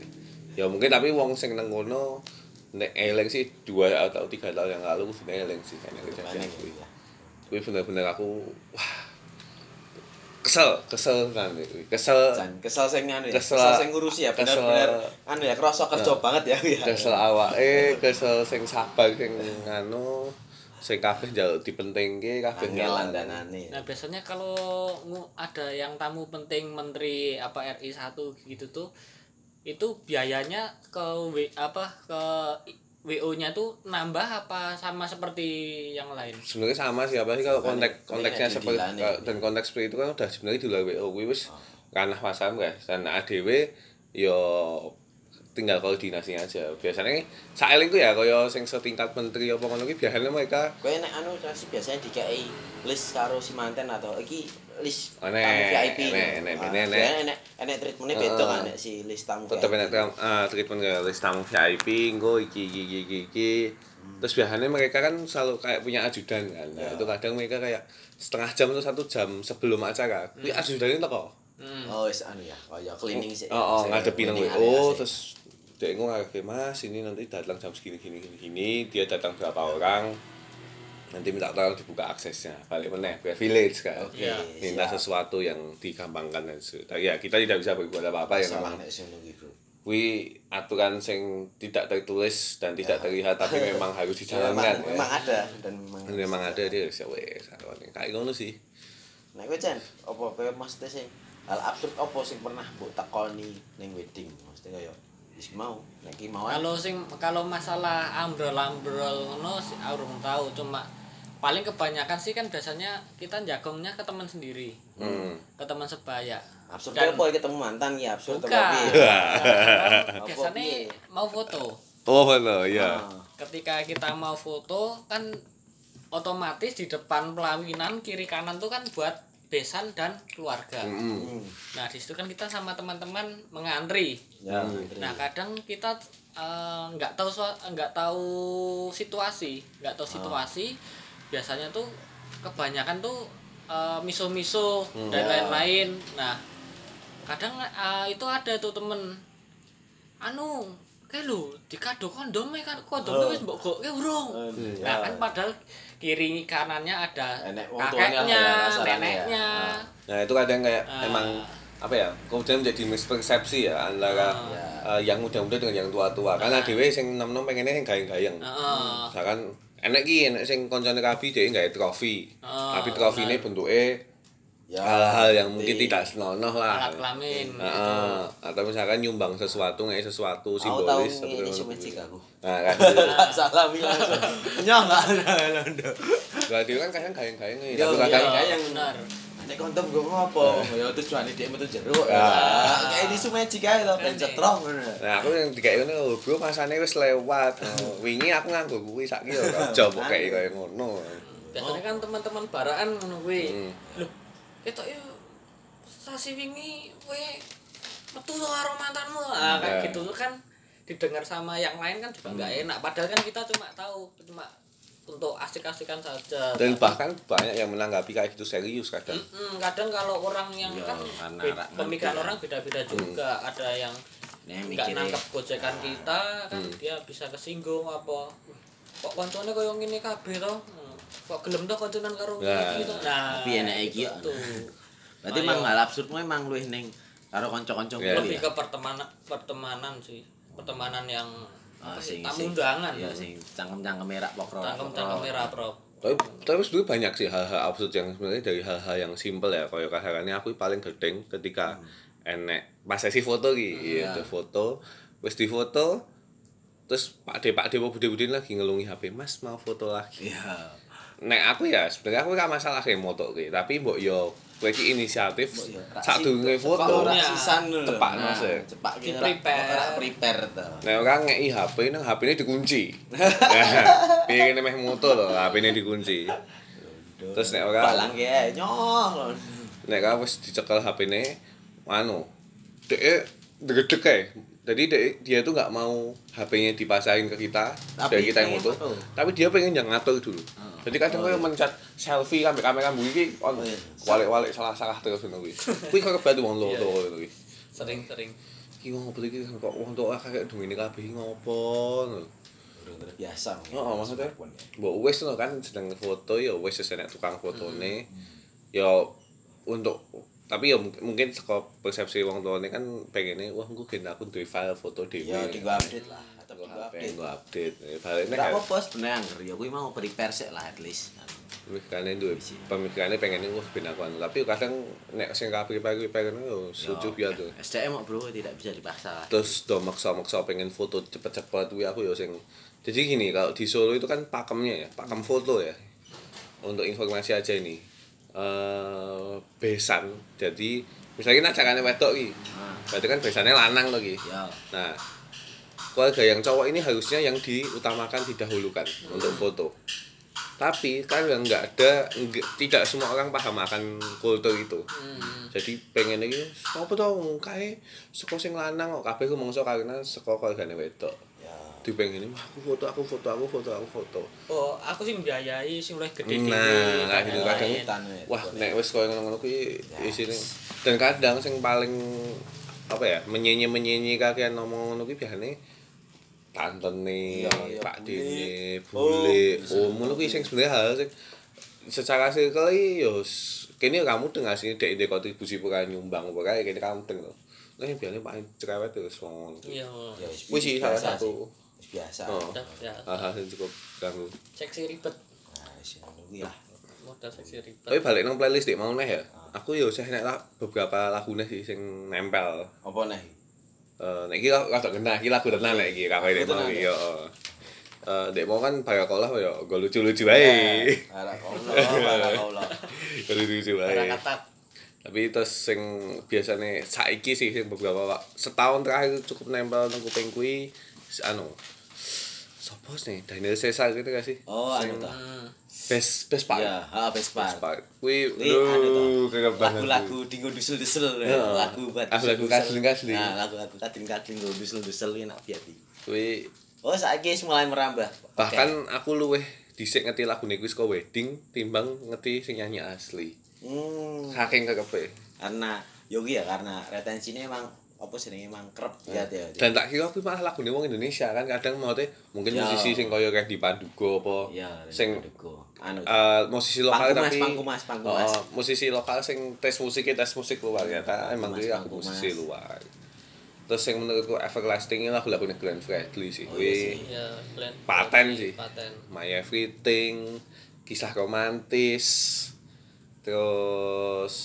Ya mungkin tapi wong sing nang kono nek eleng sih dua atau tiga tahun yang lalu kudu eleng sih kan kejadian Banyak kuwi. ya. Kuwi bener-bener aku wah kesel, kesel kan kuwi. Kesel Jan kesel sing anu ya. Kesel- Kesel sing ngurusi ya kesel- bener-bener anu ya kerasa kerja banget ya ya. kesel awake, kesel sing sabar sing anu sing kabeh njaluk dipentingke kabeh Angel nyalan. danane. Nah biasanya kalau ada yang tamu penting menteri apa RI 1 gitu tuh itu biayanya ke apa ke WO-nya tuh nambah apa sama seperti yang lain? sebenarnya sama sih apa sih kalau konteks konteksnya seperti dan konteks seperti itu kan udah sebenarnya di luar WO kuwi wis ranah pasam guys dan ADW yo tinggal koordinasinya aja biasanya saeling ku ya kaya sing setingkat menteri apa ngono ki biasanya mereka Kowe nek anu sih biasanya dikai list karo si manten atau iki list Oh, nek, tamu VIP. nek, nek, Ah, nek, nek. biasanya nek enek treatmentnya beda kan nek si list tamu tetep enak uh, treatment ke list tamu VIP engko iki iki iki iki, iki. terus biasanya mereka kan selalu kayak punya ajudan kan nah, Ya. itu kadang mereka kayak setengah jam atau satu jam sebelum acara kuwi ajudannya teko Hmm. Oh, wis anu ya. Kaya cleaning sih. Oh, oh ngadepi nang WO terus dia ngomong kayak mas ini nanti datang jam segini gini gini gini dia datang berapa orang nanti minta tolong dibuka aksesnya balik meneh privilege kan Oke, Iya. minta siap. sesuatu yang digampangkan dan se- ya kita tidak bisa berbuat apa apa ya Salah memang kui aturan sing tidak tertulis dan tidak terlihat tapi memang harus Ya, memang, dijalankan memang ya. ada dan memang memang ada dia ya wes kayak ngono sih Nek kowe Jan, apa kowe mesti sing hal absurd apa sing pernah mbok takoni ning wedding? Mesti kaya wis mau, nek ki mau Kalau sing kalau masalah ambrol-ambrol ngono sih urung tahu cuma paling kebanyakan sih kan biasanya kita jagongnya ke teman sendiri. hmm. Ke teman sebaya. absurd Dan- apa ketemu mantan ya absurd Bukan. piye? Biasanya mau foto. oh benar ya Ketika kita mau foto kan otomatis di depan pelaminan kiri kanan tuh kan buat besan dan keluarga. Hmm. Nah, di situ kan kita sama teman-teman mengantri. Ya, Hmm. Nah, kadang kita eh, nggak tahu sua- nggak tahu situasi, nggak tahu situasi. Biasanya tuh kebanyakan tuh eh, miso-miso dan Ya. lain-lain. Nah, kadang eh, itu ada tuh temen anu kayak lu dikado kondom kan kondom Oh. tuh wis mbok gokke urung. Aduh, Nah, kan padahal kiri kanannya ada Enek wong tuanya kakeknya, ya, ya. neneknya. Ah. Nah itu kadang kayak Ah. emang apa ya kemudian menjadi mispersepsi ya antara Ah. eh, yang muda-muda dengan yang tua-tua. Karena dhewe sing nom-nom pengennya yang gayeng-gayeng. Heeh. Misalkan enek ki enek sing koncone rabi dhewe gawe trofi. Ah, Tapi trofine bentuke Ya, hal-hal yang mungkin tidak senonoh lah. alat kelamin Heeh. Atau misalkan nyumbang sesuatu nggak sesuatu Aku tahu simbolis ini itu. aku. Nah kan gitu. Salah bilang. Nyong enggak ada londo. Berarti kan kadang gayeng-gayeng nih. Yo, Tapi iya. kadang Kayak yang benar. Nek kondom gue ngopo? Ya tujuane dia metu jeruk. Ya. Ya, Kayak di lho, ben Kan, cetrong ngono. Nah, aku yang dikek ngono, lho, bro, masane wis lewat. Oh, wingi aku nganggo kuwi saiki ya aja mbok kei kaya ngono. biasanya kan teman-teman baraan ngono kuwi Hmm. Ketok yo sasi wingi kowe metu to karo mantanmu. Ah kan Ya. gitu tuh kan didengar sama yang lain kan juga nggak enak. Padahal kan kita cuma tahu cuma untuk asik-asikan saja. Dan bahkan banyak yang menanggapi kayak gitu serius kadang. Mm-mm, kadang kalau orang yang Ya, kan karena be- ra- pemikiran ya. orang beda-beda juga. Ada yang nggak nangkep gojekan kita kan dia bisa kesinggung apa kok koncone koyo ngene kabeh to Hmm, kok gelem to konconan karo Nah, iki to nah tapi enek iki ya. gitu. Berarti Ayo. emang hal absurd emang luwih ning karo kanca-kanca Iya, kuwi lebih ya. ke pertemanan pertemanan sih pertemanan yang Ah, sing tamu undangan. Iya, sing cangkem-cangkem merah pokro. Tangkem-tangkem merah, Bro. tapi tapi sebenarnya banyak sih hal-hal absurd yang sebenarnya dari hal-hal yang simpel ya kayak kasarannya aku paling gedeng ketika enek pas sesi foto gitu Iya. iya. foto wis di foto terus Pak De Pak De mau Bude lagi ngelungi HP Mas mau foto lagi Iya. Nek aku ya sebenarnya aku gak masalah kayak moto ki tapi mbok yo kowe iki inisiatif si- durunge foto ora sisan. Cepak, Nah, ya. Cepak ki Di ora- prepare. ora prepare to. Nek orang ngeki HP nang HP ini dikunci. Piye kene meh moto lho, HP ini dikunci. Terus nek ora balang ya nyoh. nek ora wis dicekel HP ini anu. Dek degedek kae. Jadi dia tuh nggak mau HP-nya dipasangin ke kita Tapi dari kita yang foto. Tapi dia pengen yang ngatur dulu. Oh. Jadi kadang Oh, iya. mencet selfie ambil kamera mburi iki on Oh, iya. walik-walik salah-salah terus ngono kuwi. Kuwi kok kebantu wong loro ngono kuwi. Sering-sering. Iki ngopo iki kok wong tok kakek dungene kabeh iki ngopo. Urung terbiasa. Oh, maksudnya ya. mbok wis lho kan sedang foto ya wis wis enek tukang fotone. Ya untuk tapi ya mungkin, saka persepsi wong tuane kan pengennya wah engko gen aku duwe file foto dhewe. Ya di gua update lah. Atau di Gue update. gue update. Balik nek apa-apa sebenarnya angger ya kuwi mau prepare sik lah at least. pemikirannya duwe pemikirannya pengennya wah ben aku anu. tapi kadang nek sing kabeh pagi pagi yo setuju ya tuh. SDM kok bro tidak bisa dipaksa. Terus do maksa-maksa pengen foto cepet-cepet kuwi aku ya sing jadi gini kalau di Solo itu kan pakemnya ya pakem foto ya untuk informasi aja ini eh besan. Jadi misalnya acaranya wedok iki. Nah, berarti kan besannya lanang lagi ya. nah keluarga yang cowok ini harusnya yang diutamakan didahulukan untuk foto. Tapi kan yang nggak ada nggak- tidak semua orang paham akan kultur itu. Hmm. jadi pengen iki apa to kae saka sing lanang kok kabeh mongso karena saka keluargane wedok. Dipengen aku foto aku foto aku foto aku foto Oh, aku sih mbiayai sing luwih gede Nah, kayak gitu Yang kadang. weh. wah nek wis koyo ngono-ngono kuwi Ya, isine dan kadang sing paling apa ya menyenyi menyenyi kakean ngomong ngono kuwi biasane tantene Iya, iya, Pak. Dene Oh, bule bisa. oh ngono kuwi sing sebenarnya hal sing secara circle iki yo s- kene kamu dengan sini dek dek kontribusi pura nyumbang pura kene kamu deng lho Nah, biasanya paling cerewet terus ngomong ngono. Iya. Ya wis sih salah satu biasa. Oh. Ya. hal-hal yang cukup ganggu. Seksi ribet. Nah, wis ngono kuwi lah. Modal seksi ribet. Tapi balik nang playlist dik mau neh ya. Aku yo sih nek lah beberapa lagu neh sih sing nempel. Apa nih? Eh nek iki rada kena iki lagu tenan nek iki kakek dek mau yo. Eh dek mau kan barakolah yo go lucu-lucu wae. Para kaulah, para kaulah. Go lucu-lucu wae. Barakatat. Tapi terus sing biasane saiki sih sing beberapa wak- setahun terakhir cukup nempel nang kuping kuwi si- anu. Sopo sih? Daniel Caesar gitu gak sih? Oh, anu ta. Hmm. Best best part. Ya, ha Vespa. Best part. Kuwi anu lho to. kagak banget. Lagu-lagu dinggo dusel-dusel Ya. lagu buat Lagu-lagu dusel-dusel. kadling-kadling. Nah, lagu-lagu kadling-kadling go dusel-dusel kuwi enak piye Kuwi Oh, saiki wis mulai merambah. bahkan aku luweh dhisik ngerti lagu kuwi saka wedding timbang ngerti sing nyanyi asli. Hmm. Saking kekepe. Karena yogi ya karena retensinya emang apa sih emang kerep ya ya. Dan tak kira aku malah lagu wong Indonesia kan kadang mau teh mungkin Ya. musisi sing kaya Randy Pandugo apa Ya, sing Dugo. anu eh, musisi lokal Pangkumas, tapi Pangkumas, Pangkumas. Oh, musisi lokal sing tes musiknya tes musik luar ya emang kuwi aku musisi luar. Terus yang menurutku everlasting ini lagu-lagunya Glenn Fredly sih. Oh, iya sih. Ya, Glenn Paten Fredly, sih. Paten. My Everything, kisah romantis, terus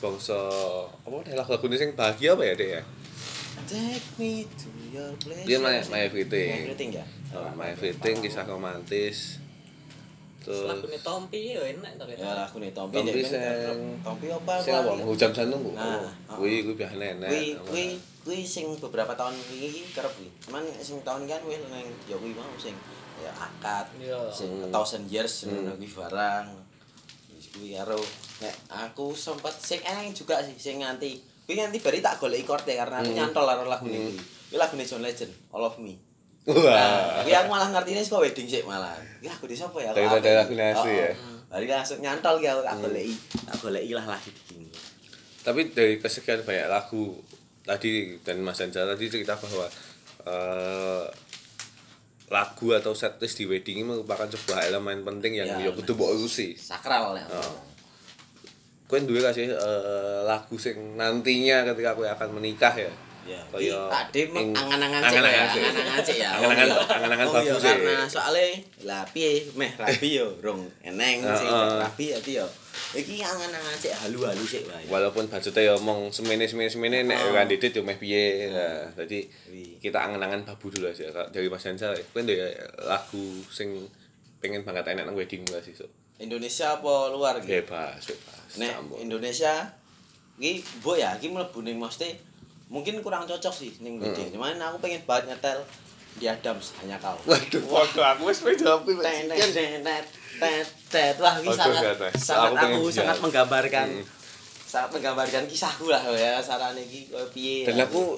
bangsa apa nih lagu-lagu ini sing bahagia apa ya deh ya? Take me to your place. Dia My, My Everything. My everything ya. Oh, My Everything, kisah romantis. Terus lagune Tompi ya enak to Ya lagu nih Tompi Tompi sing- Tompi apa sing apa? Hujan Sandung Bu. Nah, Oh, Kuwi kuwi biasane enak. Kuwi kuwi kuwi sing beberapa tahun iki kerep kuwi. Cuman sing tahun kan kuwi nang ya kuwi mau sing ya akad Iya. sing Hmm. a thousand years Hmm. ngono kuwi barang. Wis kuwi karo nek aku sempat sing eneng juga sih sing nganti kuwi nganti bari tak goleki korte karena aku Hmm. nyantol karo lagu Hmm. kuwi. Kuwi lagune John Legend, All of Me. Wah. Nah, kuwi aku malah ngertine saka wedding sik malah. Ya aku di sapa ya? Daripada asli Oh, ya? Bari langsung nyantol ki aku tak Hmm. goleki. Tak goleki lah lagi begini. Tapi dari kesekian banyak lagu tadi dan Mas Anjar tadi cerita bahwa eh, lagu atau setlist di wedding ini merupakan sebuah elemen penting yang Ya, ya kudu mbok urusi. Sakral ya. Oh. Kowe duwe gak sih eh, lagu sing nantinya ketika kowe akan menikah ya? Ya, Ade ing- angan-angan cek ya, angan-angan cek. angan-angan cek ya. Angan-angan- iya. angan-angan iya, bagus ya. Karena soalnya lah piye meh rabi yo rong eneng sing rabi ati yo. Iki angan-angan cek halu-halu sik wae. walaupun budgetnya ya omong semene semene semene nek ora didit yo meh piye nah, Wih. kita angen-angen babu dulu aja dari Mas kowe ndek lagu sing pengen banget enak nang wedding gak sih Indonesia apa luar iki? bebas bebas Nek. Indonesia iki mbok ya iki mlebu ning mesti mungkin kurang cocok sih ning wedding. Cuman aku pengen banget nyetel di Adams hanya kau. waduh waduh aku wis pengen jawab kuwi. Tet. Wah, Oke, sangat, sangat Aku sangat menggambarkan Hmm. sangat menggambarkan kisahku lah ya sarane iki koyo piye. dan aku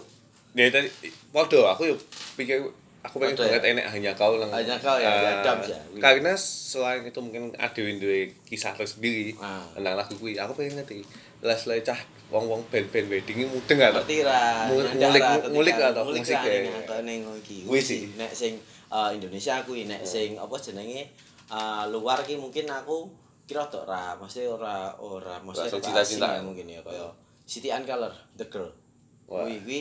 ya tadi podo aku yuk pikir aku pengen Podo ya? banget enak hanya kau lang Hanya Kau ya, Eh, Adams ya? karena selain itu mungkin ada duwe kisah tersendiri Ah. tentang lagu kuwi aku pengen ngerti les les cah wong wong band band wedding ini mudeng gak ngerti nyandar ngulik- ngulik ngulik musik ya. ning aku ning iki. Kuwi Kuwi sih. nek sing eh, Indonesia kuwi nek sing apa jenenge eh, luar ki mungkin aku kira tok ra, mesti ora ora mesti ora asing ya mungkin ya kaya City and Color, The Girl. Kuwi kuwi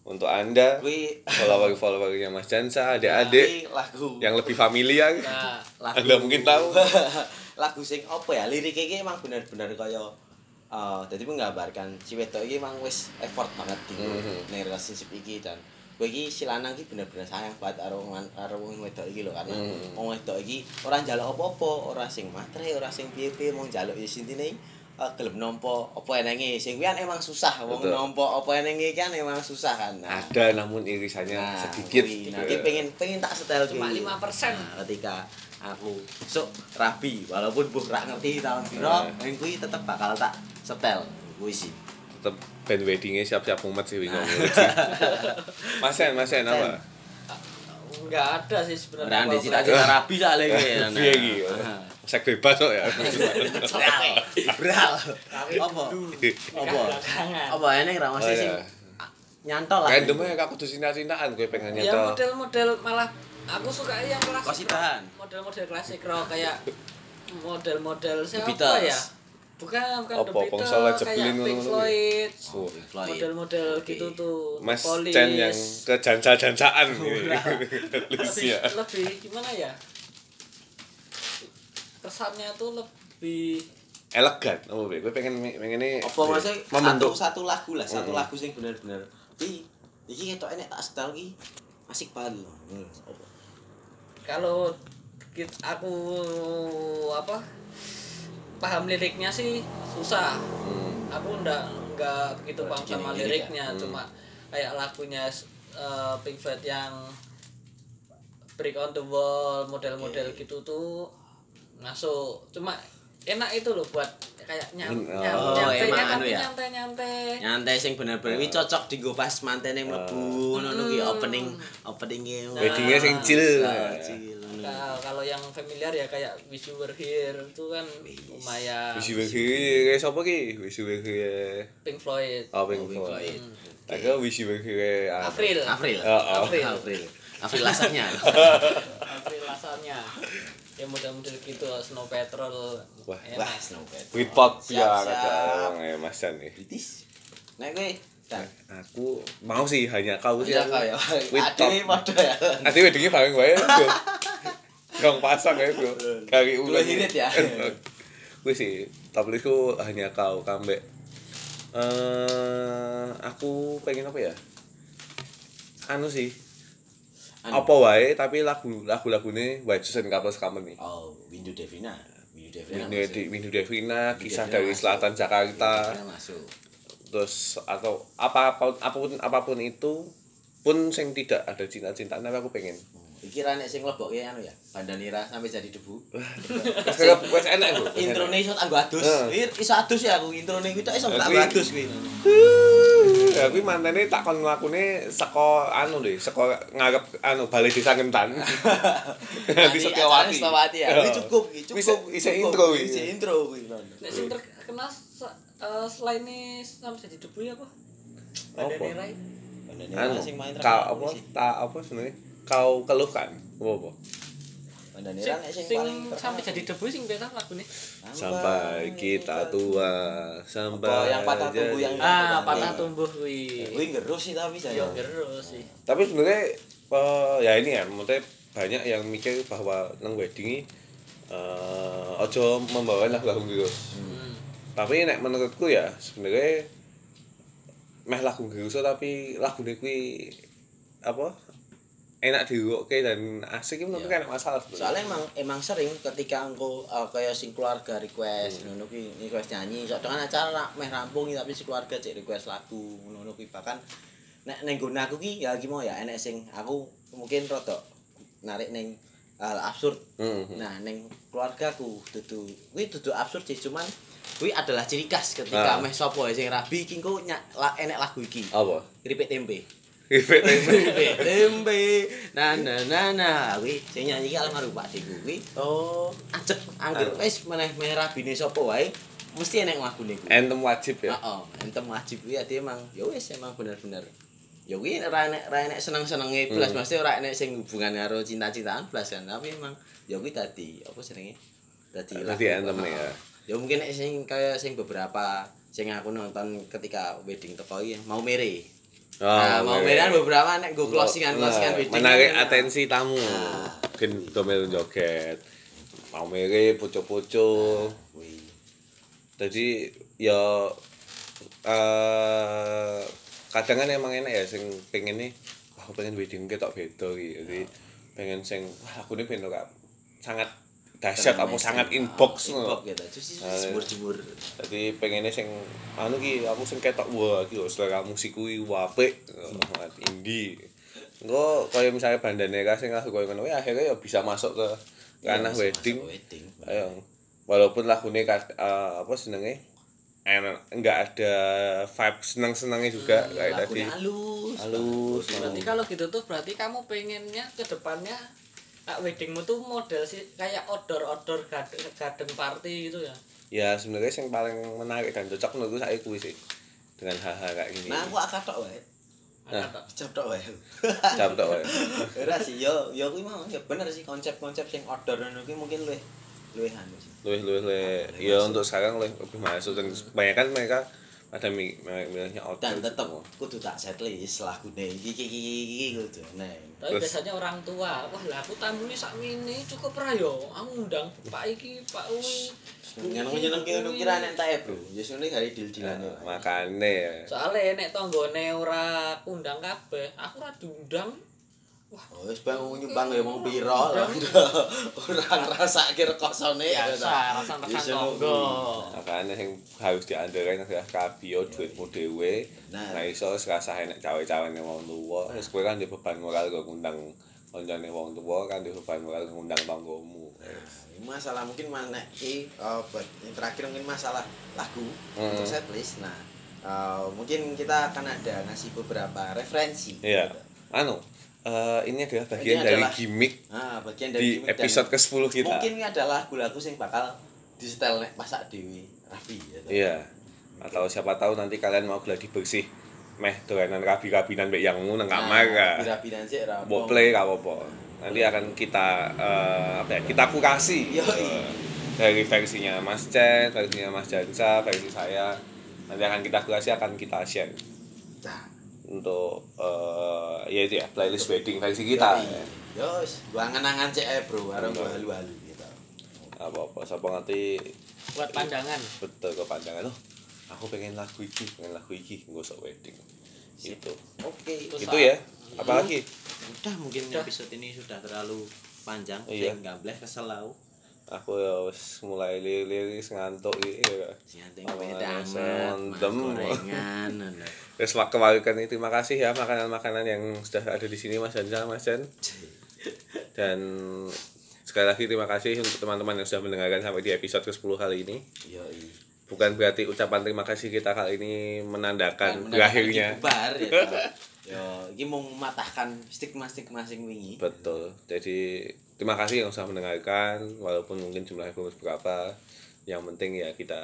untuk anda kuwi follower followernya Mas Jansa kuwi adik-adik lagu yang lebih familiar nah lagu Anda mungkin tahu. lagu sing apa ya lirik iki emang bener-bener kaya eh dadi menggambarkan si wedok iki emang wis effort banget di Mhm. ning relationship iki dan kowe iki si lanang iki bener-bener sayang banget karo karo wong wedok iki lho karena Mhm. wong wedok iki ora njaluk apa-apa, ora sing matre, ora sing piye-piye mau njaluk ya intine uh, gelem nampa apa enenge sing kuwi kan emang susah wong nampa apa enenge kan emang susah kan nah, ada namun irisannya Nah, sedikit kuwi. gitu Nah, ya. pengen pengen tak setel Cuma kuwi. 5%. Nah, ketika aku sok rabi walaupun buh ra ngerti tahun piro, Nah. yang kuwi tetep bakal tak setel kuwi sih. tetep band weddingnya siap-siap mumet sih Nah. bingung Mas Sen Mas Sen apa nggak ada sih sebenarnya Ora ndek kalau cita-cita rabi sak lagi. Piye iki? Sek bebas kok ya. Bral. Apa? Apa? Apa eneng ra mesti Oh, sing iya. nyantol lah. Random aja aku cinta-cintaan gue pengen ya nyetel. model-model malah aku suka yang klasik model-model klasik rock kayak model-model siapa ya bukan bukan Apa, The Beatles kayak Pink Floyd Oh, Floyd. model-model Oke. gitu tuh Mas. Chen yang ke jansa-jansaan ini. lebih Lucia. lebih gimana ya kesannya tuh lebih Elegan, oh gue pengen pengen ini Apa maksudnya satu membentuk satu lagu lah, satu Mm-mm. lagu sing bener-bener. Iki iki ketok enek tak setel iki asik banget loh. Hmm, kalau aku apa paham liriknya sih susah Hmm. aku ndak nggak begitu paham sama ya? liriknya Hmm. cuma kayak lagunya eh, Pink Floyd yang Break on the Wall model-model Oke. gitu tuh masuk cuma enak itu loh buat kayak nyam, Hmm, nyam, oh, nyantai emang anu ya? nyantai nyantai Nyantai sing bener-bener iki cocok dienggo pas mantene mlebu ngono ki Hmm. opening openingnya. Weddingnya sing chill. Ah, chill. Nah, kalau yang familiar ya kayak Wish You Were Here itu kan lumayan Wisi wisi kayak siapa ki? Wisi wisi Pink Floyd Oh, Pink Oh, Pink Floyd. Floyd. Aku wisi wisi April April. Oh, oh. April. April. April lasanya. April asalnya ya model-model gitu Snow Patrol Wah, enak. Wah, snow. Britpop Siap, ya kata orang ya Mas Chen nih. British. Nek kowe dan Aku mau sih hanya kau sih. ya aku. kau ya. Ade padha ya. Gue bro. Gong pasang ya bro. Kari Dua hirit ya. Gue sih top listku hanya kau kambek. Eh, aku pengen apa ya? Anu sih. Anu. Apa wae tapi lagu lagu lagunya White Shoes and Couples Company. Oh, Windu Devina. Windu Devina. Windu di Windu Devina, kisah Devina dari masuk. selatan Jakarta. Devina masuk. terus atau apa apa pun apa pun apa pun itu pun sing tidak ada cinta-cintaan tapi aku pengen Iki ra nek sing mlebokke anu ya, Bandanira sampai jadi debu. wes enak aku Introne iso anggo adus. Iso adus ya aku introne kuwi tok iso kuwi- adus kuwi. Ya kuwi mantene tak kon nglakune saka anu lho saka ngarep anu balai desa Kentan nanti Setiawati Setiawati ya. Kuwi cukup iki, cukup. Bisa- bisa cukup. intro kuwi. Bisa intro kuwi. Nek sing terkenal eh, selain ini sampai jadi debu ya apa? Apa? Bandanera itu. Bandanira anu sing main kau apa tak apa sebenarnya kau keluhkan apa apa sing, paling sampai jadi debu sing beta lagune sampai kita tua sampai Apa yang patah tumbuh yang- ah patah tumbuh kuwi Kuwi ngerus sih tapi saya. yo gerus sih. Tapi sebenarnya eh, ya ini ya maksudnya banyak yang mikir bahwa nang wedding eh ojo membawa lagu-lagu virus Hmm. tapi nek menurutku ya sebenarnya meh lagu virus tapi lagu kuwi apa enak diruwokke dan asik menurutku Iya. kan masalah sebenarnya. Soalnya emang emang sering ketika engko uh, kayak sing keluarga request ngono kuwi request nyanyi, sok dengan acara ra- meh rampung tapi si keluarga cek request lagu ngono kuwi bahkan nek ning gone aku ki ya mau ya enek sing aku mungkin rada narik ning hal absurd. Hmm. Nah, ning keluargaku dudu kuwi dudu absurd sih cuman kuwi adalah ciri khas ketika Ah. meh sapa ya sing rabi engko nyak- enek lagu iki. apa Keripik tempe. Tempe, tempe. Nah, nah, nah, nah. Kuwi sing nyanyi ki almarhum Pak Deku kuwi. oh Ajek angger wis meneh meneh rabine sapa wae mesti enek lagune kuwi. entem wajib ya Heeh, entem wajib kuwi ati emang ya wis emang bener-bener. Ya kuwi ora enek ora enek seneng-senenge blas mesti ora enek sing hubungan karo cinta-cintaan blas kan. Tapi emang ya kuwi dadi apa jenenge? Dadi Dadi lagu. anthem ya. Ya mungkin sing kaya sing beberapa sing aku nonton ketika wedding teko iki mau mere. Oh, nah, mau mere beberapa nek go closingan closingan Nah, wedding. menarik kan, atensi tamu Nah. mungkin domel joget mau mere poco-poco Wih. jadi ya eh kadang kan emang enak ya sing pengen nih wah aku pengen wedding ketok beda gitu jadi pengen sing wah aku ini pengen sangat dahsyat apa sangat inbox inbox gitu terus Ah, jemur-jemur. jadi pengennya sing anu ki aku sing ketok wah lho selera musik kuwi apik. Sangat indie. Engko kaya misalnya bandanera sing lagu kaya ngono ya akhirnya ya bisa masuk ke ranah Iya, wedding. ayo walaupun lagunya kad- eh, apa senengnya enggak ada vibe seneng-senengnya juga kayak tadi. halus halus berarti kalau gitu tuh berarti kamu pengennya ke depannya ah, weddingmu tuh model sih kayak outdoor outdoor garden, garden party gitu ya ya sebenarnya yang paling menarik dan cocok menurutku saya kuwi sih dengan hal-hal kayak gini nah aku akad tok wae Nah. Tak? cap tok wae jam tok wae. ora sih yo yo kuwi mau ya bener sih konsep-konsep sing outdoor ngono kuwi mungkin luwih luwih anu sih luwih luwih luwih ya untuk sekarang luwih lebih masuk dan kebanyakan mereka ada mi- mi- milihnya outdoor dan tetep kudu tak setlist lagune iki iki iki iki kudu neng tapi Terus? biasanya orang tua wah lah aku tamu ini sak ini cukup ra yo aku undang pak iki pak uwi. Nyeneng nyeneng ki ngono kira nek tak bro. Ya sune hari dil-dilan Nah, makane ya. Soalnya nek tanggane ora aku undang kabeh aku ora diundang wis bang nyumbang ya mau piro lah. Ora ngrasake rekosone. Ya, rasan sono tonggo makanya yang harus diandalkan adalah kabio duitmu dhewe Nah. nah iso serasa enak cawe-cawe wong tuwa wis kowe kan beban moral kok ngundang koncone wong tuwa kan di beban moral ngundang tanggomu masalah mungkin mana ki uh, buat yang terakhir mungkin masalah lagu Hmm. untuk setlist. Nah, uh, mungkin kita akan ada ngasih beberapa referensi. iya anu eh, ini adalah bagian Ini dari adalah- gimmick Nah, bagian dari di gimmick episode ke-10 kita Mungkin ini adalah lagu-lagu yang bakal di setel nek masak dewi rapi gitu. iya atau siapa tahu nanti kalian mau gladi bersih meh dolanan rabi-rabinan mbek yangmu nang kamar Nah, ka. rapi-rapinan sih ra Mbok apa. play gak apa-apa. Nanti akan kita eh, apa ya? Kita kurasi Yoi. eh, dari versinya Mas Chen, versinya Mas Jansa, versi saya. Nanti akan kita kurasi akan kita share untuk eh ya itu ya playlist wedding versi kita. yoi. Yo, wis, gua angan-angan cek Bro, arep gua halu-halu gitu. Apa-apa siapa nanti buat pandangan betul ke pandangan oh aku pengen lagu iki, pengen lagu iki nggo sok wedding. Gitu. Oke. Terus Itu ya. Apalagi Udah mungkin Udah. episode ini sudah terlalu panjang. Iya. Sing gambleh kesel lau. Aku ya wis mulai liris ngantuk iki ya. Beda nasi amat, mondem. gorengan. Terus mak kembalikan ini terima kasih ya makanan-makanan yang sudah ada di sini Mas Jansa, Mas Jan. Dan sekali lagi terima kasih untuk teman-teman yang sudah mendengarkan sampai di episode ke-10 kali ini. Yoi. Bukan berarti ucapan terima kasih kita kali ini menandakan berakhirnya. bubar ya. Yo, iki mau mematahkan stigma-stigma sing wingi. Betul. Jadi terima kasih yang sudah mendengarkan walaupun mungkin jumlahnya belum berapa. Yang penting ya kita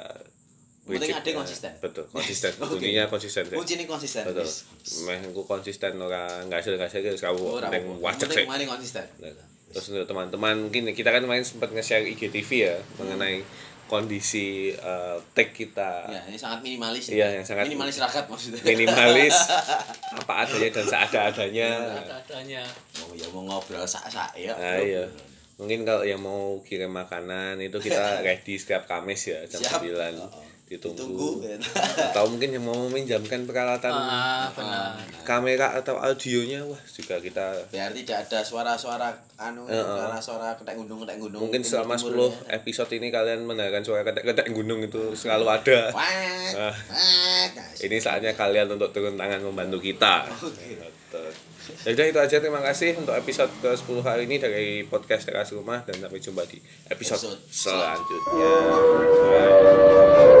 Yang penting ada wujudnya- konsisten. Betul, konsisten. Kuncinya konsisten. deh. Kunci ini konsisten. Betul. Meh engko konsisten ora nggak hasil nggak hasil kamu penting Yang sih. penting mari konsisten. Terus untuk teman-teman mungkin kita kan kemarin sempat nge-share IGTV ya mengenai kondisi eh, tag kita Ya, ini sangat minimalis. Iya, yang sangat- minimalis rakyat maksudnya. minimalis apa adanya dan seada-adanya adanya Oh ya mau ngobrol sak-sak ya. nah iya mungkin kalau yang mau kirim makanan itu kita ready setiap Kamis ya jam Siap. 9 Oh, ditunggu Tunggu. ya. atau mungkin yang mau meminjamkan peralatan ah benar kamera atau audionya wah juga kita Biar tidak ada suara-suara anu, suara-suara ketek gunung ketek gunung. mungkin selama timur-timur 10 ya. episode ini kalian mendengarkan suara ketek-ketek gunung itu selalu ada Wah, Ah. wah, ini saatnya kalian untuk turun tangan membantu kita Oke. Betul. Ya udah itu aja terima kasih untuk episode ke 10 hari ini dari podcast teras rumah dan sampai jumpa di episode Episode selanjutnya. Bye.